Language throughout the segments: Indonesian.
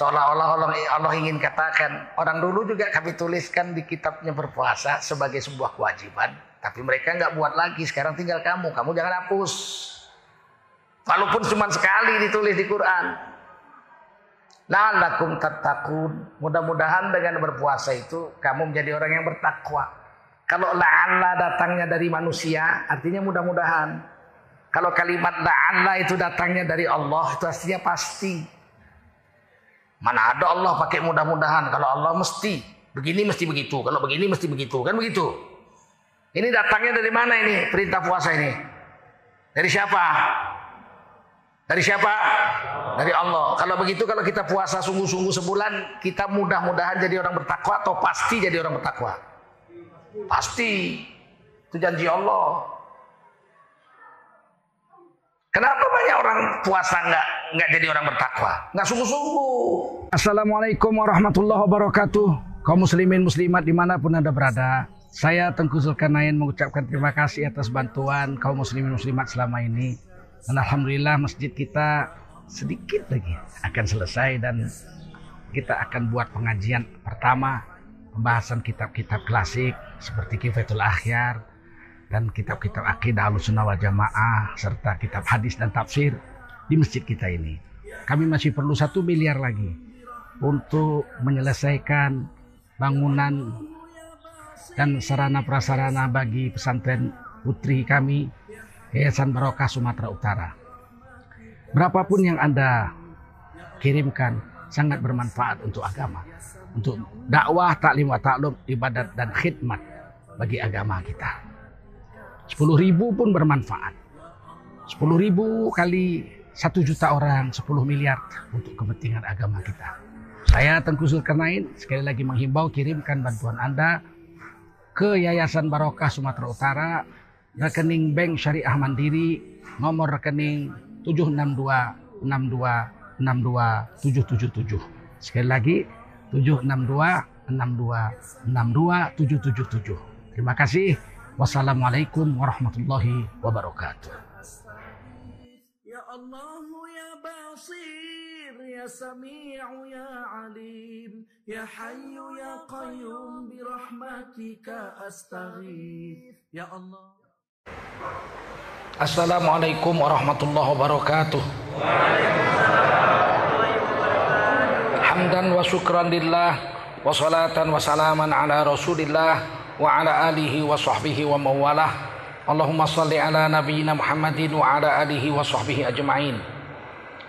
Seolah-olah Allah, Allah ingin katakan, orang dulu juga kami tuliskan di kitabnya berpuasa sebagai sebuah kewajiban. Tapi mereka nggak buat lagi, sekarang tinggal kamu, kamu jangan hapus. Walaupun cuma sekali ditulis di Quran. La'allakum tattaqun. Mudah-mudahan dengan berpuasa itu kamu menjadi orang yang bertakwa. Kalau la'alla datangnya dari manusia, artinya mudah-mudahan. Kalau kalimat la'alla itu datangnya dari Allah, itu artinya pasti. Mana ada Allah pakai mudah-mudahan. Kalau Allah mesti begini mesti begitu. Kalau begini mesti begitu. Kan begitu. Ini datangnya dari mana ini perintah puasa ini? Dari siapa? Dari siapa? Dari Allah. Kalau begitu kalau kita puasa sungguh-sungguh sebulan, kita mudah-mudahan jadi orang bertakwa atau pasti jadi orang bertakwa? Pasti. Itu janji Allah. Kenapa banyak orang puasa nggak nggak jadi orang bertakwa? Nggak sungguh-sungguh. Assalamualaikum warahmatullahi wabarakatuh. Kaum muslimin muslimat di mana pun anda berada. Saya Tengku Zulkarnain mengucapkan terima kasih atas bantuan kaum muslimin muslimat selama ini dan Alhamdulillah masjid kita sedikit lagi akan selesai dan kita akan buat pengajian pertama pembahasan kitab-kitab klasik seperti Kifatul Akhyar dan kitab-kitab akidah sunnah wal jamaah serta kitab hadis dan tafsir di masjid kita ini. Kami masih perlu satu miliar lagi untuk menyelesaikan bangunan dan sarana prasarana bagi pesantren putri kami Yayasan Barokah Sumatera Utara. Berapapun yang Anda kirimkan sangat bermanfaat untuk agama, untuk dakwah, taklim wa taklum, ibadat dan khidmat bagi agama kita. 10 ribu pun bermanfaat. 10 ribu kali 1 juta orang, 10 miliar untuk kepentingan agama kita. Saya Tengku Zulkarnain sekali lagi menghimbau kirimkan bantuan Anda ke Yayasan Barokah Sumatera Utara rekening Bank Syariah Mandiri nomor rekening 762 62 62 777. Sekali lagi 762 62 62 777. Terima kasih. Wassalamualaikum warahmatullahi wabarakatuh. Ya Allah ya Basir ya Sami'u ya Alim ya Hayyu ya Qayyum bi rahmatika astaghith. Ya Allah. Assalamualaikum warahmatullahi wabarakatuh. Hamdan wa syukran lillah wa salatan wa salaman ala rasulillah wa ala alihi اللهم صل على نبينا محمد وعلى آله وصحبه أجمعين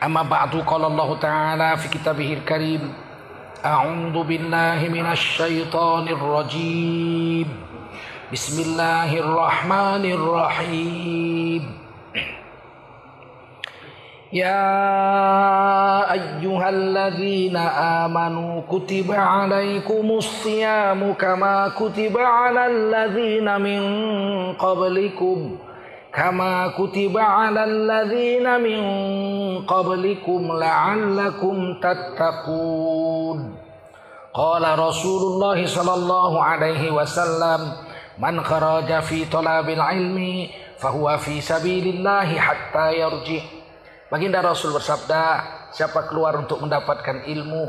أما بعد قال الله تعالى في كتابه الكريم أعوذ بالله من الشيطان الرجيم بسم الله الرحمن الرحيم يا أيها الذين آمنوا كتب عليكم الصيام كما كتب على الذين من قبلكم كما كتب على الذين من قبلكم لعلكم تتقون قال رسول الله صلى الله عليه وسلم Man kharaja fi talabil ilmi fahuwa fi sabilillahi hatta yarji. Baginda Rasul bersabda, siapa keluar untuk mendapatkan ilmu,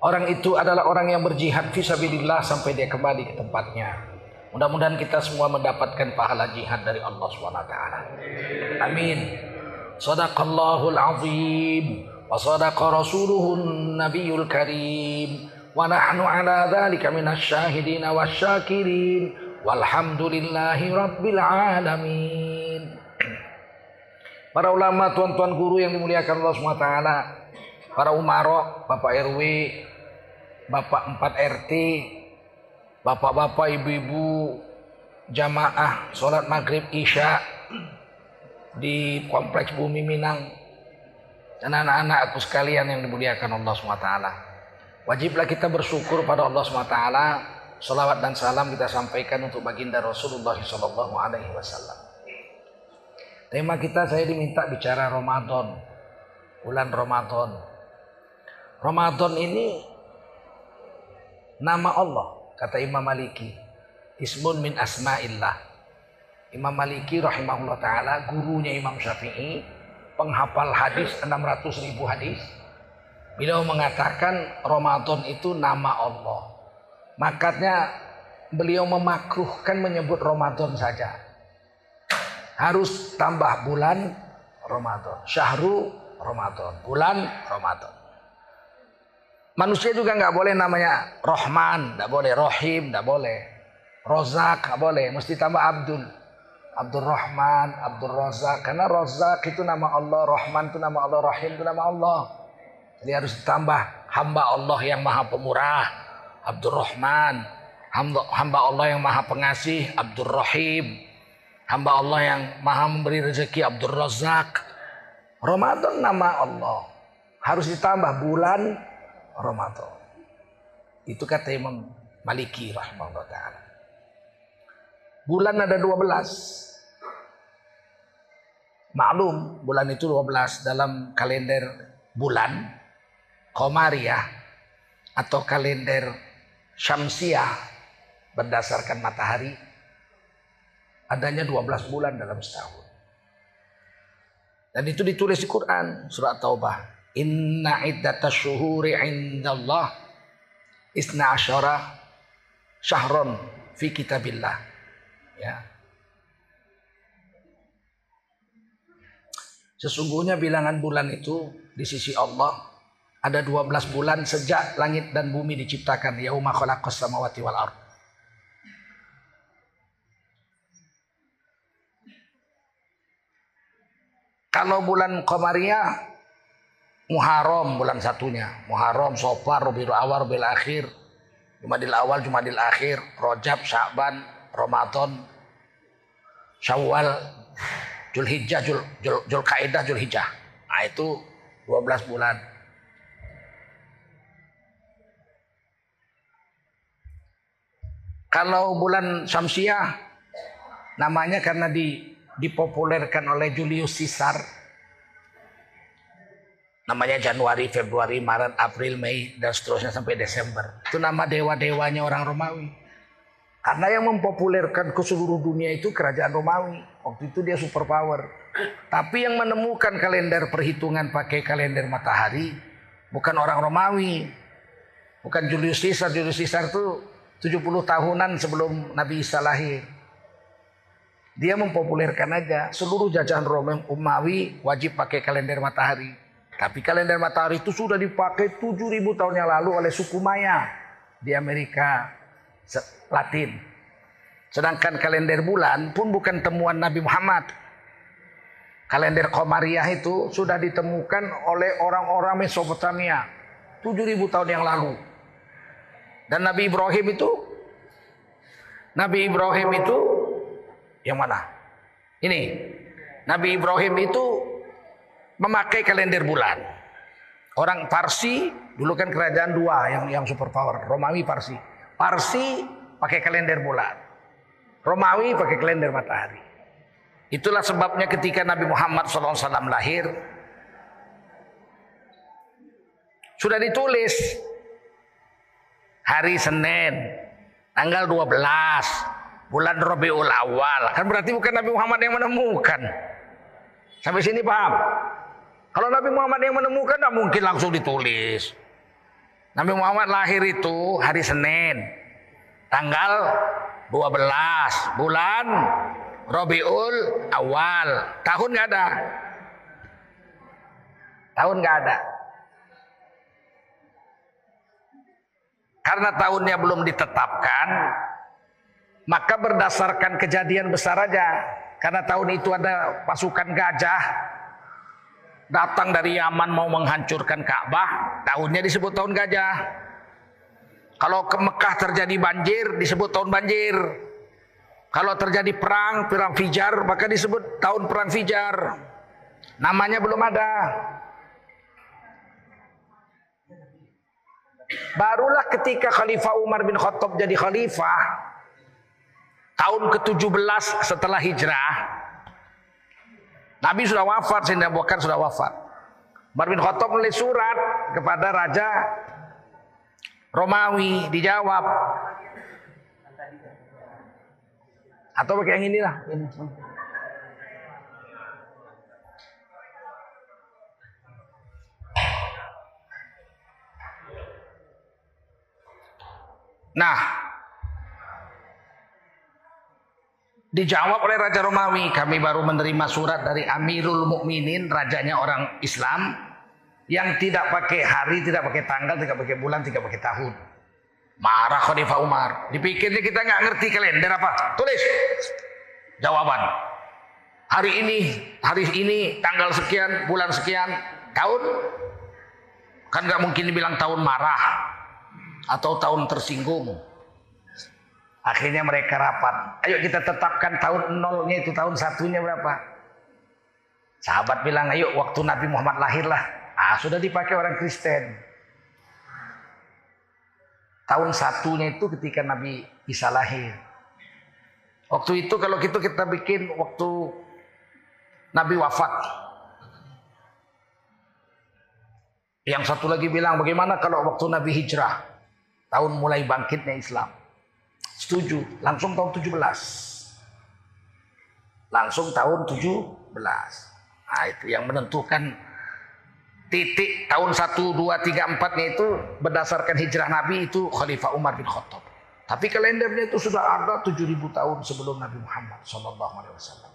orang itu adalah orang yang berjihad fisabilillah sampai dia kembali ke tempatnya. Mudah-mudahan kita semua mendapatkan pahala jihad dari Allah SWT. Amin. Sadaqallahul azim. Wa sadaqa rasuluhun nabiyul karim. Wa nahnu ala dhalika minasyahidina wasyakirin. Walhamdulillahi rabbil alamin. Para ulama, tuan-tuan guru yang dimuliakan Allah SWT Para umarok, Bapak RW Bapak 4 RT Bapak-bapak, ibu-ibu Jamaah Sholat maghrib isya Di kompleks bumi Minang Dan anak-anakku sekalian yang dimuliakan Allah SWT Wajiblah kita bersyukur pada Allah SWT. Salawat dan salam kita sampaikan untuk baginda Rasulullah Wasallam. Tema kita saya diminta bicara Ramadan, bulan Ramadan. Ramadan ini nama Allah, kata Imam Maliki. Ismun min asma'illah. Imam Maliki rahimahullah ta'ala, gurunya Imam Syafi'i, penghafal hadis 600 ribu hadis Beliau mengatakan Ramadan itu nama Allah. Makanya beliau memakruhkan menyebut Ramadan saja. Harus tambah bulan Ramadan. Syahru Ramadan. Bulan Ramadan. Manusia juga nggak boleh namanya Rohman, nggak boleh Rohim, nggak boleh. Rozak nggak boleh, mesti tambah Abdul. Abdul Rahman, Abdul Rozak. Karena Rozak itu nama Allah, Rahman itu nama Allah, Rahim itu nama Allah. Jadi harus ditambah hamba Allah yang maha pemurah, Abdul Rahman. Hamba, hamba Allah yang maha pengasih, Abdul Rahim. Hamba Allah yang maha memberi rezeki, Abdul Razak. Ramadan nama Allah. Harus ditambah bulan Ramadan. Itu kata Imam Maliki rahimahullah ta'ala. Bulan ada 12. Maklum bulan itu 12 dalam kalender bulan Komariah atau kalender Syamsiah berdasarkan matahari adanya 12 bulan dalam setahun. Dan itu ditulis di Quran surat Taubah. Inna iddata syuhuri indallah isna asyara syahron fi kitabillah. Ya. Sesungguhnya bilangan bulan itu di sisi Allah ada 12 bulan sejak langit dan bumi diciptakan. Yauma khalaqas samawati wal ard. Kalau bulan Qamariyah Muharram bulan satunya. Muharram, Sofar, Rabiul Awal, Rabiul Akhir, Jumadil Awal, Jumadil Akhir, Rojab, Sya'ban, Ramadan, Syawal, Julhijjah, Jul, Jul, Jul Kaidah, Julhijjah. Nah itu 12 bulan. Kalau bulan Samsiah namanya karena di, dipopulerkan oleh Julius Caesar. Namanya Januari, Februari, Maret, April, Mei, dan seterusnya sampai Desember. Itu nama dewa-dewanya orang Romawi. Karena yang mempopulerkan ke seluruh dunia itu kerajaan Romawi. Waktu itu dia super power. Tapi yang menemukan kalender perhitungan pakai kalender matahari bukan orang Romawi. Bukan Julius Caesar. Julius Caesar itu 70 tahunan sebelum Nabi Isa lahir. Dia mempopulerkan aja seluruh jajahan Umawi wajib pakai kalender matahari. Tapi kalender matahari itu sudah dipakai 7000 tahun yang lalu oleh suku Maya di Amerika Latin. Sedangkan kalender bulan pun bukan temuan Nabi Muhammad. Kalender Komariah itu sudah ditemukan oleh orang-orang Mesopotamia 7000 tahun yang lalu. Dan Nabi Ibrahim itu Nabi Ibrahim itu yang mana? Ini. Nabi Ibrahim itu memakai kalender bulan. Orang Parsi dulu kan kerajaan dua yang yang super power, Romawi Parsi. Parsi pakai kalender bulan. Romawi pakai kalender matahari. Itulah sebabnya ketika Nabi Muhammad SAW lahir sudah ditulis hari Senin tanggal 12 bulan Rabiul Awal. Kan berarti bukan Nabi Muhammad yang menemukan. Sampai sini paham? Kalau Nabi Muhammad yang menemukan tidak mungkin langsung ditulis. Nabi Muhammad lahir itu hari Senin. Tanggal 12 bulan Robiul Awal. Tahun nggak ada. Tahun nggak ada. Karena tahunnya belum ditetapkan, maka berdasarkan kejadian besar aja. Karena tahun itu ada pasukan gajah datang dari Yaman mau menghancurkan Ka'bah, tahunnya disebut tahun gajah. Kalau ke Mekah terjadi banjir, disebut tahun banjir. Kalau terjadi perang, perang Fijar, maka disebut tahun perang Fijar. Namanya belum ada. Barulah ketika Khalifah Umar bin Khattab jadi khalifah, tahun ke-17 setelah hijrah Nabi sudah wafat, Sayyidina Abu Bakar sudah wafat. Umar bin Khattab menulis surat kepada Raja Romawi dijawab atau pakai yang inilah Nah, dijawab oleh Raja Romawi, kami baru menerima surat dari Amirul Mukminin, rajanya orang Islam, yang tidak pakai hari, tidak pakai tanggal, tidak pakai bulan, tidak pakai tahun. Marah Khalifah Umar. Dipikirnya kita nggak ngerti kalender apa. Tulis jawaban. Hari ini, hari ini, tanggal sekian, bulan sekian, tahun. Kan nggak mungkin dibilang tahun marah atau tahun tersinggung. Akhirnya mereka rapat. Ayo kita tetapkan tahun nolnya itu tahun satunya berapa? Sahabat bilang, ayo waktu Nabi Muhammad lahirlah. Ah, sudah dipakai orang Kristen. Tahun satunya itu ketika Nabi Isa lahir. Waktu itu kalau gitu kita bikin waktu Nabi wafat. Yang satu lagi bilang bagaimana kalau waktu Nabi hijrah. Tahun mulai bangkitnya Islam. Setuju. Langsung tahun 17. Langsung tahun 17. Nah itu yang menentukan titik tahun 1, 2, 3, 4 nya itu berdasarkan hijrah Nabi itu Khalifah Umar bin Khattab. Tapi kalendernya itu sudah ada 7000 tahun sebelum Nabi Muhammad sallallahu alaihi wasallam.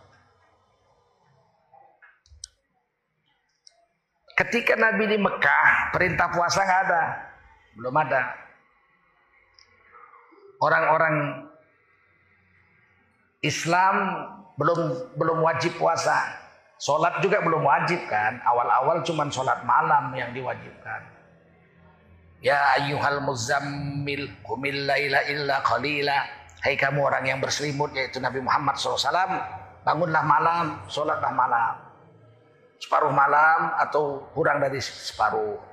Ketika Nabi di Mekah, perintah puasa nggak ada. Belum ada. Orang-orang Islam belum belum wajib puasa. Sholat juga belum wajib kan. Awal-awal cuma sholat malam yang diwajibkan. Ya ayyuhal muzammil kumil laila illa qalila. Hai kamu orang yang berselimut yaitu Nabi Muhammad SAW. Bangunlah malam, sholatlah malam. Separuh malam atau kurang dari separuh.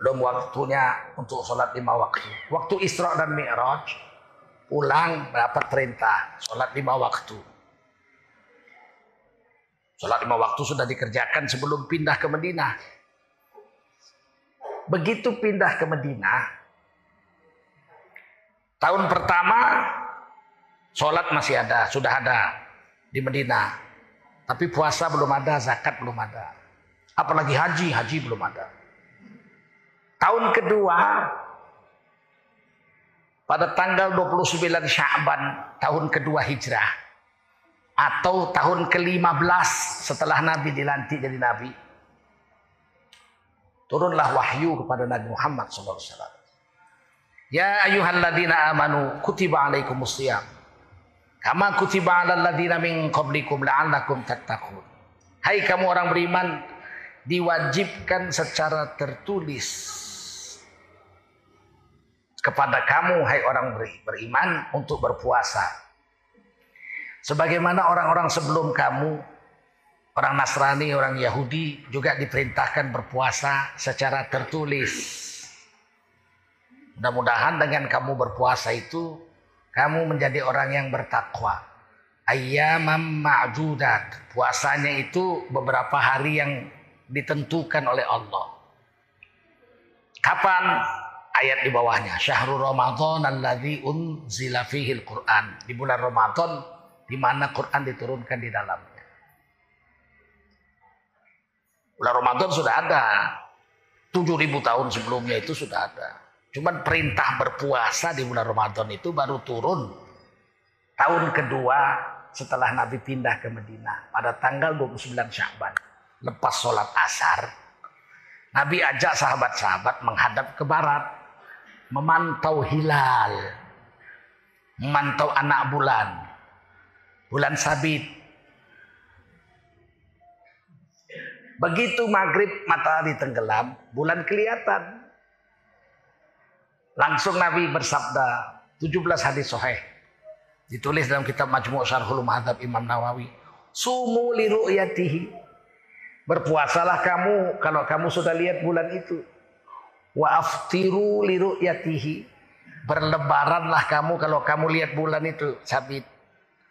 Belum waktunya untuk sholat lima waktu. Waktu Isra dan Mi'raj. Pulang dapat perintah. Sholat lima waktu. Sholat lima waktu sudah dikerjakan sebelum pindah ke Madinah. Begitu pindah ke Madinah, tahun pertama sholat masih ada, sudah ada di Madinah. Tapi puasa belum ada, zakat belum ada. Apalagi haji, haji belum ada. Tahun kedua, pada tanggal 29 Syaban tahun kedua hijrah, atau tahun ke-15 setelah Nabi dilantik jadi Nabi. Turunlah wahyu kepada Nabi Muhammad SAW. Ya ayuhalladzina amanu kutiba alaikumus siyam. Kama kutiba alal ladzina min qablikum la'allakum tattaqun. Hai kamu orang beriman, diwajibkan secara tertulis kepada kamu hai orang beriman untuk berpuasa Sebagaimana orang-orang sebelum kamu, orang Nasrani, orang Yahudi juga diperintahkan berpuasa secara tertulis. Mudah-mudahan dengan kamu berpuasa itu, kamu menjadi orang yang bertakwa. Ayyamam ma'judat. Puasanya itu beberapa hari yang ditentukan oleh Allah. Kapan? Ayat di bawahnya. Syahrul Ramadan alladzi unzila fihil Qur'an. Di bulan Ramadan di mana Quran diturunkan di dalamnya. Bulan Ramadan sudah ada. 7000 tahun sebelumnya itu sudah ada. Cuman perintah berpuasa di bulan Ramadan itu baru turun tahun kedua setelah Nabi pindah ke Medina pada tanggal 29 Syaban. Lepas sholat asar, Nabi ajak sahabat-sahabat menghadap ke barat, memantau hilal, memantau anak bulan, bulan sabit. Begitu maghrib matahari tenggelam, bulan kelihatan. Langsung Nabi bersabda, 17 hadis sahih. Ditulis dalam kitab Majmu' Syarhul Muhadzab Imam Nawawi. Sumu li ru'yatihi. Berpuasalah kamu kalau kamu sudah lihat bulan itu. Wa aftiru li ru'yatihi. Berlebaranlah kamu kalau kamu lihat bulan itu sabit.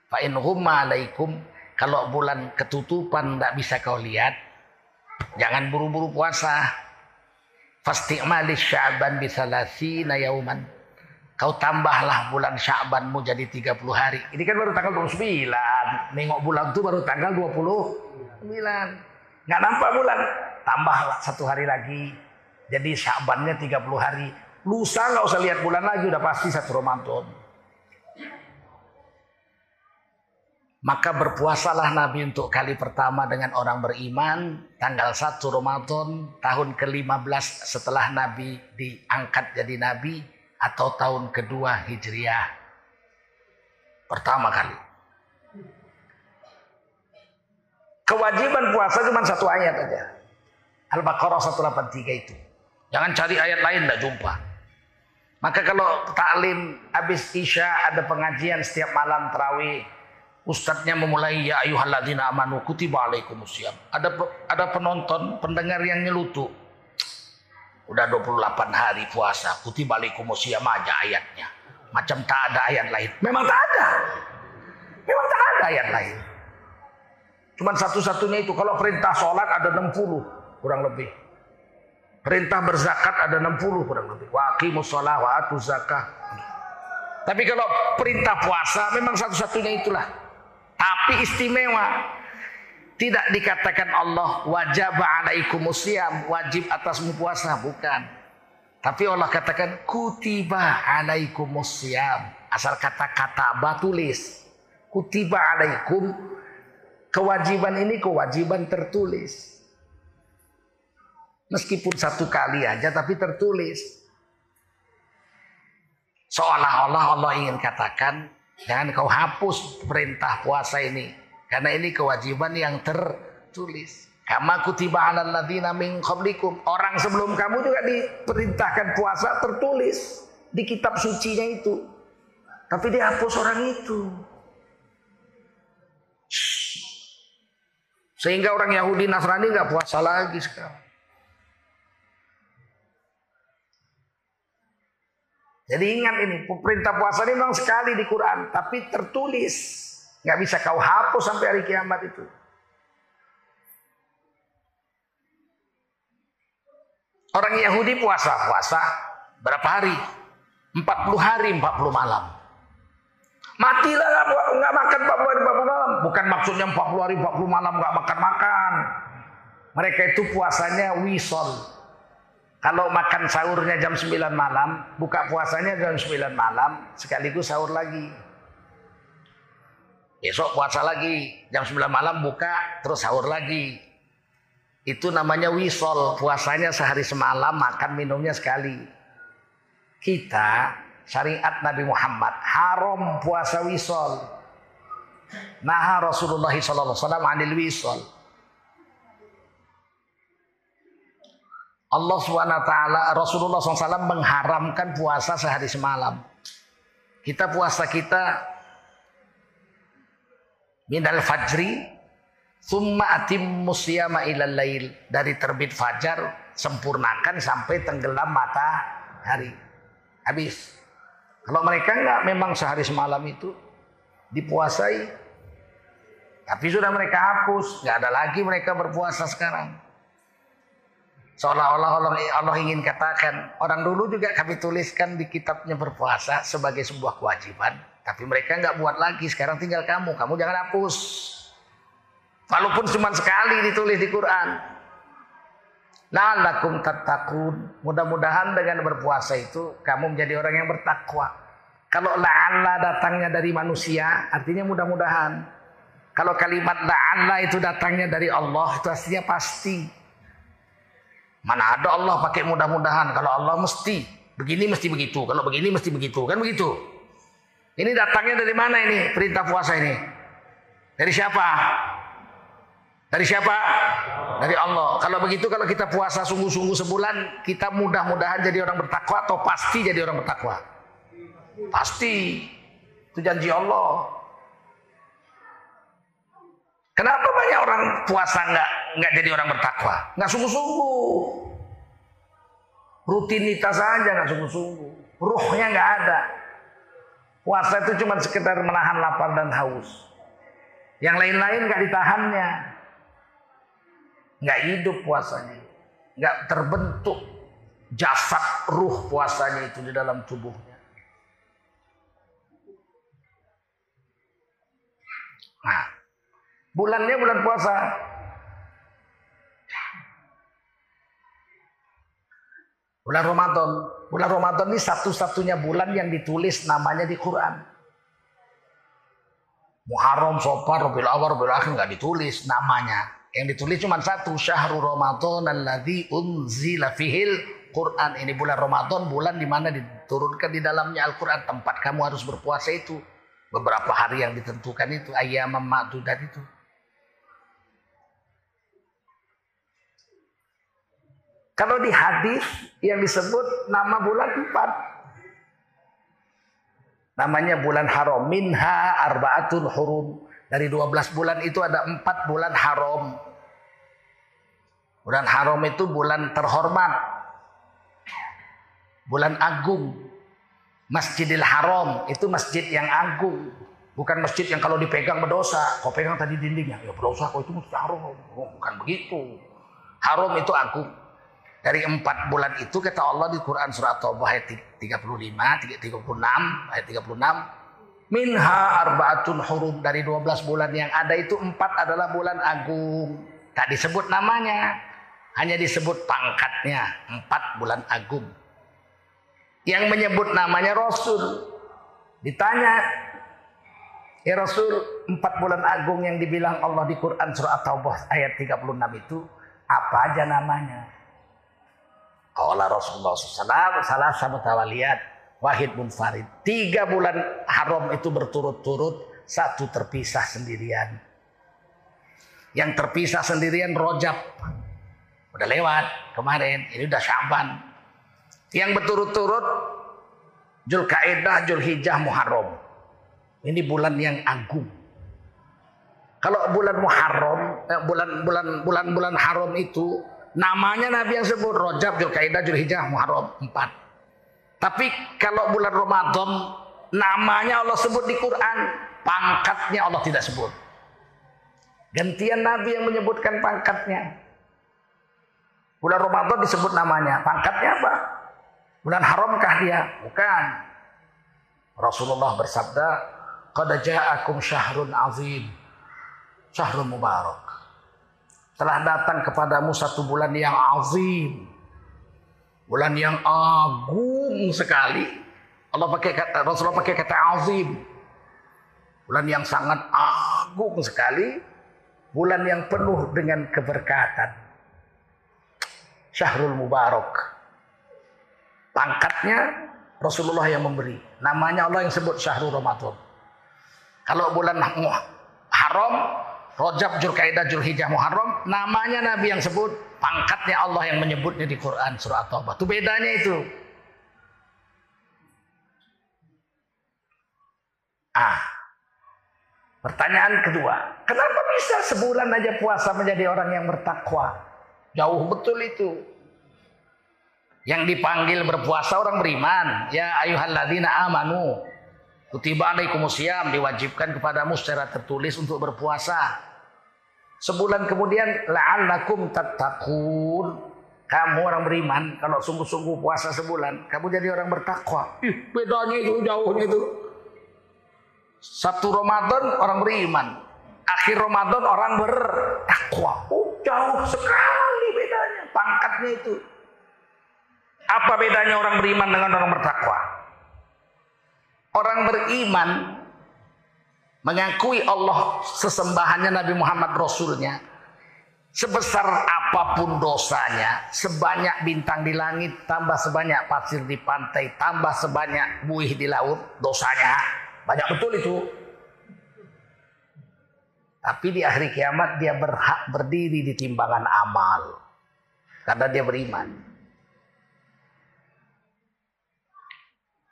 Fa in alaikum kalau bulan ketutupan tidak bisa kau lihat, jangan buru-buru puasa. Fasti'mali sya'ban bisalasina yauman. Kau tambahlah bulan Sya'banmu jadi 30 hari. Ini kan baru tanggal 29. Nengok bulan itu baru tanggal 29. Nggak nampak bulan. Tambahlah satu hari lagi. Jadi Sya'bannya 30 hari. Lusa nggak usah lihat bulan lagi udah pasti satu Ramadan. Maka berpuasalah Nabi untuk kali pertama dengan orang beriman tanggal 1 Ramadan tahun ke-15 setelah Nabi diangkat jadi Nabi atau tahun kedua Hijriah. Pertama kali. Kewajiban puasa cuma satu ayat aja. Al-Baqarah 183 itu. Jangan cari ayat lain, tidak jumpa. Maka kalau taklim habis Isya ada pengajian setiap malam terawih Ustadznya memulai ya ayuhalladzina amanu kutiba alaikumusiyam. Ada ada penonton, pendengar yang nyelutu. Udah 28 hari puasa, kutiba alaikumusiyam aja ayatnya. Macam tak ada ayat lain. Memang tak ada. Memang tak ada ayat lain. Cuman satu-satunya itu kalau perintah sholat ada 60 kurang lebih. Perintah berzakat ada 60 kurang lebih. Wa aqimus shalah wa atuz zakah. Tapi kalau perintah puasa memang satu-satunya itulah. Tapi istimewa. Tidak dikatakan Allah wajib alaikumusiyam, wajib atasmu puasa, bukan. Tapi Allah katakan kutiba alaikumusiyam. Asal kata-kata batulis. Kutiba alaikum. Kewajiban ini kewajiban tertulis. Meskipun satu kali aja tapi tertulis. Seolah-olah Allah ingin katakan Jangan kau hapus perintah puasa ini. Karena ini kewajiban yang tertulis. Kama kutiba alal min qablikum. Orang sebelum kamu juga diperintahkan puasa tertulis di kitab sucinya itu. Tapi dihapus orang itu. Sehingga orang Yahudi Nasrani nggak puasa lagi sekarang. Jadi ingat ini, perintah puasa ini memang sekali di Quran, tapi tertulis. Nggak bisa kau hapus sampai hari kiamat itu. Orang Yahudi puasa, puasa berapa hari? 40 hari, 40 malam. Matilah nggak makan 40 hari, 40 malam. Bukan maksudnya 40 hari, 40 malam nggak makan-makan. Mereka itu puasanya wisol. Kalau makan sahurnya jam 9 malam, buka puasanya jam 9 malam, sekaligus sahur lagi. Besok puasa lagi, jam 9 malam buka, terus sahur lagi. Itu namanya wisol, puasanya sehari semalam, makan minumnya sekali. Kita, syariat Nabi Muhammad, haram puasa wisol. Nah Rasulullah SAW anil wisol. Allah SWT, Rasulullah SAW mengharamkan puasa sehari semalam. Kita puasa kita minal fajri summa atim musyama ilal lail dari terbit fajar sempurnakan sampai tenggelam matahari. Habis. Kalau mereka enggak memang sehari semalam itu dipuasai. Tapi sudah mereka hapus, nggak ada lagi mereka berpuasa sekarang. Seolah-olah Allah, ingin katakan, orang dulu juga kami tuliskan di kitabnya berpuasa sebagai sebuah kewajiban. Tapi mereka nggak buat lagi, sekarang tinggal kamu, kamu jangan hapus. Walaupun cuma sekali ditulis di Quran. La'allakum tattaqun. Mudah-mudahan dengan berpuasa itu kamu menjadi orang yang bertakwa. Kalau la'alla datangnya dari manusia, artinya mudah-mudahan. Kalau kalimat la'alla itu datangnya dari Allah, itu artinya pasti. Mana ada Allah pakai mudah-mudahan. Kalau Allah mesti begini mesti begitu. Kalau begini mesti begitu. Kan begitu. Ini datangnya dari mana ini perintah puasa ini? Dari siapa? Dari siapa? Dari Allah. Kalau begitu kalau kita puasa sungguh-sungguh sebulan, kita mudah-mudahan jadi orang bertakwa atau pasti jadi orang bertakwa? Pasti. Itu janji Allah. Kenapa banyak orang puasa nggak nggak jadi orang bertakwa? Nggak sungguh-sungguh. Rutinitas saja nggak sungguh-sungguh. Ruhnya nggak ada. Puasa itu cuma sekedar menahan lapar dan haus. Yang lain-lain nggak ditahannya. Nggak hidup puasanya. Nggak terbentuk jasad ruh puasanya itu di dalam tubuhnya. Nah, Bulannya bulan puasa. Bulan Ramadan. Bulan Ramadan ini satu-satunya bulan yang ditulis namanya di Quran. Muharram, Sofar, Rabiul Awal, Rabiul Akhir nggak ditulis namanya. Yang ditulis cuma satu, Syahrul Ramadan alladzi unzila fihil Quran. Ini bulan Ramadan, bulan di mana diturunkan di dalamnya Al-Quran. Tempat kamu harus berpuasa itu. Beberapa hari yang ditentukan itu, ayam ma'dudat itu. Kalau di hadis yang disebut nama bulan empat. Namanya bulan haram. Minha arba'atul hurum. Dari 12 bulan itu ada empat bulan haram. Bulan haram itu bulan terhormat. Bulan agung. Masjidil Haram itu masjid yang agung. Bukan masjid yang kalau dipegang berdosa. Kau pegang tadi dindingnya. Ya berdosa kau itu masjid haram. Oh, bukan begitu. Haram itu agung. Dari empat bulan itu kata Allah di Quran surat Taubah ayat 35, 36, ayat 36. Minha arbaatun hurum dari 12 bulan yang ada itu empat adalah bulan agung. Tak disebut namanya. Hanya disebut pangkatnya. Empat bulan agung. Yang menyebut namanya Rasul. Ditanya. Ya Rasul empat bulan agung yang dibilang Allah di Quran surat Taubah ayat 36 itu. Apa aja namanya? Qala Rasulullah SAW salah sama tawaliyat wahid munfarid. Tiga bulan haram itu berturut-turut, satu terpisah sendirian. Yang terpisah sendirian rojab. Udah lewat kemarin, ini udah syaban. Yang berturut-turut Julkaidah, Julhijjah, Muharram. Ini bulan yang agung. Kalau bulan Muharram, eh, bulan bulan bulan bulan haram itu Namanya Nabi yang sebut Rojab, Julkaidah, Julhijjah, Muharram empat. Tapi kalau bulan Ramadan namanya Allah sebut di Quran, pangkatnya Allah tidak sebut. Gantian Nabi yang menyebutkan pangkatnya. Bulan Ramadan disebut namanya, pangkatnya apa? Bulan haramkah dia? Bukan. Rasulullah bersabda, "Qad ja'akum syahrun azim." Syahrun mubarak telah datang kepadamu satu bulan yang azim. Bulan yang agung sekali. Allah pakai kata Rasulullah pakai kata azim. Bulan yang sangat agung sekali. Bulan yang penuh dengan keberkatan. Syahrul Mubarak. Pangkatnya Rasulullah yang memberi. Namanya Allah yang sebut Syahrul Ramadan. Kalau bulan haram Rojab, Julkaidah, Julhijjah, Muharram, namanya Nabi yang sebut, pangkatnya Allah yang menyebutnya di Quran surah Taubah. Itu bedanya itu. Ah. Pertanyaan kedua, kenapa bisa sebulan aja puasa menjadi orang yang bertakwa? Jauh betul itu. Yang dipanggil berpuasa orang beriman. Ya ayuhalladzina amanu. Kutiba alaikumusiyam diwajibkan kepadamu secara tertulis untuk berpuasa. Sebulan kemudian la'allakum tattaqun. Kamu orang beriman kalau sungguh-sungguh puasa sebulan, kamu jadi orang bertakwa. Ih, bedanya itu jauhnya itu. Satu Ramadan orang beriman, akhir Ramadan orang bertakwa. Oh, jauh sekali bedanya, pangkatnya itu. Apa bedanya orang beriman dengan orang bertakwa? Orang beriman mengakui Allah sesembahannya Nabi Muhammad Rasulnya sebesar apa pun dosanya sebanyak bintang di langit tambah sebanyak pasir di pantai tambah sebanyak buih di laut dosanya. Banyak betul itu. Tapi di akhir kiamat dia berhak berdiri di timbangan amal. Karena dia beriman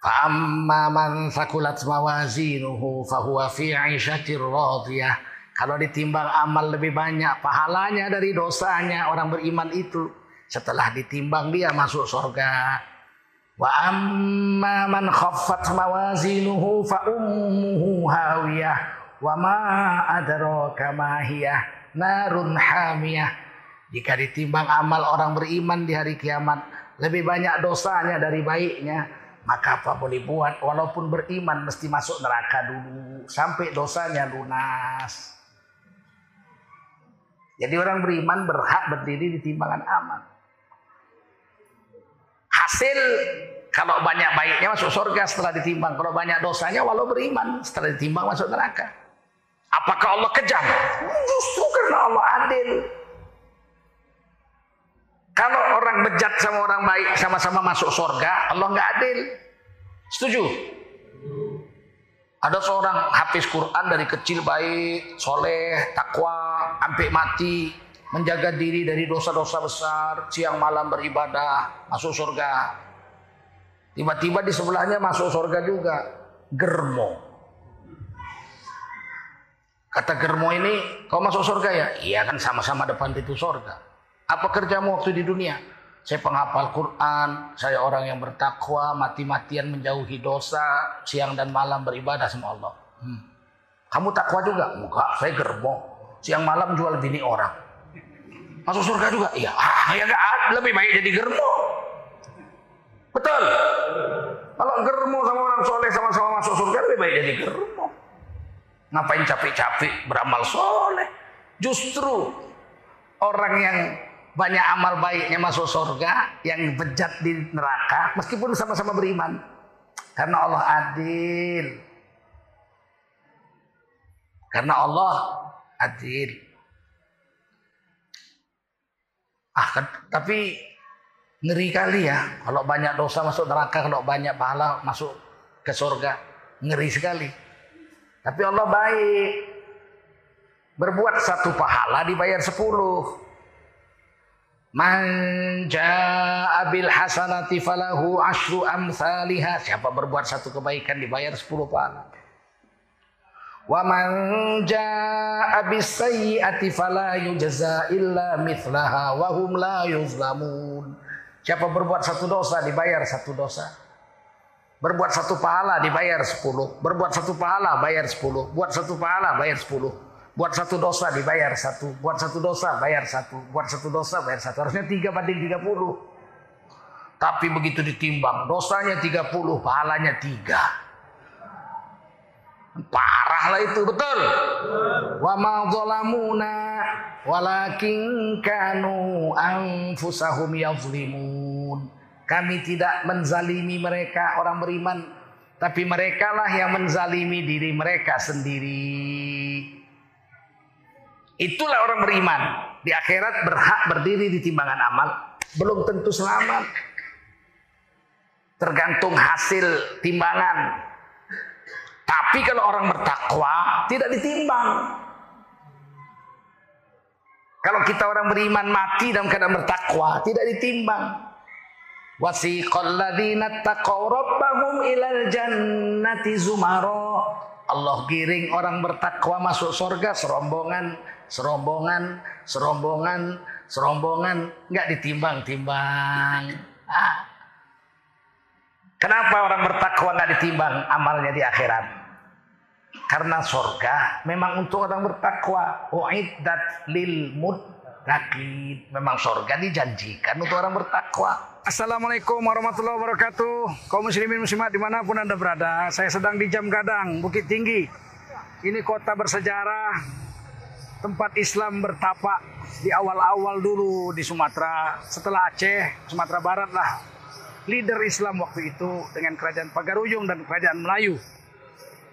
Fa'amma man sakulat mawazinuhu fahuwa fi radiyah. Kalau ditimbang amal lebih banyak pahalanya dari dosanya orang beriman itu. Setelah ditimbang dia masuk surga. Wa amma man khaffat mawazinuhu fa ummuhu hawiyah wa ma adraka ma hiya narun hamiyah. Jika ditimbang amal orang beriman di hari kiamat lebih banyak dosanya dari baiknya, maka boleh buat walaupun beriman mesti masuk neraka dulu sampai dosanya lunas. Jadi orang beriman berhak berdiri di timbangan amal. Hasil kalau banyak baiknya masuk surga setelah ditimbang. Kalau banyak dosanya walau beriman setelah ditimbang masuk neraka. Apakah Allah kejam? Justru karena Allah adil. Kalau orang bejat sama orang baik sama-sama masuk surga, Allah nggak adil. Setuju? Ada seorang hafiz Quran dari kecil baik, soleh, takwa, sampai mati, menjaga diri dari dosa-dosa besar, siang malam beribadah, masuk surga. Tiba-tiba di sebelahnya masuk surga juga. Germo. Kata Germo ini, kau masuk surga ya? Iya kan sama-sama depan pintu surga. Apa kerjamu waktu di dunia? Saya penghafal Quran, saya orang yang bertakwa, mati-matian menjauhi dosa, siang dan malam beribadah sama Allah. Hmm. Kamu takwa juga? Enggak, saya germo. Siang malam jual bini orang. Masuk surga juga? Iya. Ah, ya enggak, lebih baik jadi germo. Betul. Kalau germo sama orang soleh sama-sama masuk surga lebih baik jadi germo. Ngapain capek-capek beramal soleh? Justru orang yang banyak amal baiknya masuk surga, yang bejat di neraka, meskipun sama-sama beriman. Karena Allah adil. Karena Allah adil. Ah, kan, tapi Ngeri kali ya, kalau banyak dosa masuk neraka, kalau banyak pahala masuk ke surga. Ngeri sekali. Tapi Allah baik. Berbuat satu pahala dibayar sepuluh. Manja abil hasanati falahu ashru amsalihah. Siapa berbuat satu kebaikan dibayar sepuluh pahala. Wa man jaa bis sayyi'ati fala yujza illa mithlaha wa hum la yuzlamun. Siapa berbuat satu dosa dibayar satu dosa. Berbuat satu pahala dibayar sepuluh. Berbuat satu pahala bayar sepuluh. Buat satu pahala bayar sepuluh. Buat satu dosa dibayar satu. Buat satu dosa bayar satu. Buat satu dosa bayar satu. Harusnya tiga banding tiga puluh. Tapi begitu ditimbang, dosanya tiga puluh, pahalanya tiga. Parah lah itu, betul. Wa ma walakin kanu anfusahum yazlimun. Kami tidak menzalimi mereka orang beriman, tapi mereka lah yang menzalimi diri mereka sendiri. Itulah orang beriman. Di akhirat berhak berdiri di timbangan amal. Belum tentu selamat. Tergantung hasil timbangan. Tapi kalau orang bertakwa tidak ditimbang. Kalau kita orang beriman mati dalam keadaan bertakwa, tidak ditimbang. Rabbahum ilal jannati. Allah giring orang bertakwa masuk surga serombongan, serombongan, serombongan, serombongan, nggak ditimbang-timbang. Ah. Kenapa orang bertakwa nggak ditimbang amalnya di akhirat? Karena sorga memang untuk orang bertakwa. Uiddat lil muttaqin. Memang sorga dijanjikan untuk orang bertakwa. Assalamualaikum warahmatullahi wabarakatuh. Kaum muslimin muslimat di mana pun anda berada. Saya sedang di Jam Gadang, Bukit Tinggi. Ini kota bersejarah. Tempat Islam bertapak di awal-awal dulu di Sumatera. Setelah Aceh, Sumatera Barat lah. Leader Islam waktu itu dengan kerajaan Pagaruyung dan kerajaan Melayu.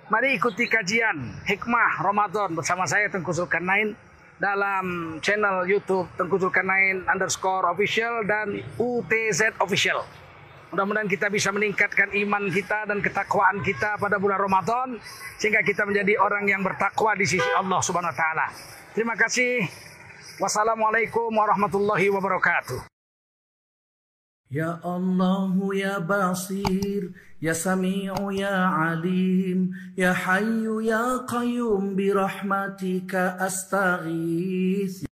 Mari ikuti kajian Hikmah Ramadan bersama saya Tengku Zulkarnain dalam channel YouTube Tengku Zulkarnain underscore official dan UTZ official. Mudah-mudahan kita bisa meningkatkan iman kita dan ketakwaan kita pada bulan Ramadan sehingga kita menjadi orang yang bertakwa di sisi Allah Subhanahu wa taala. Terima kasih. Wassalamualaikum warahmatullahi wabarakatuh. Ya Allah ya Basir Ya Sami'u ya Alim Ya Hayyu ya Qayyum Birahmatika astaghith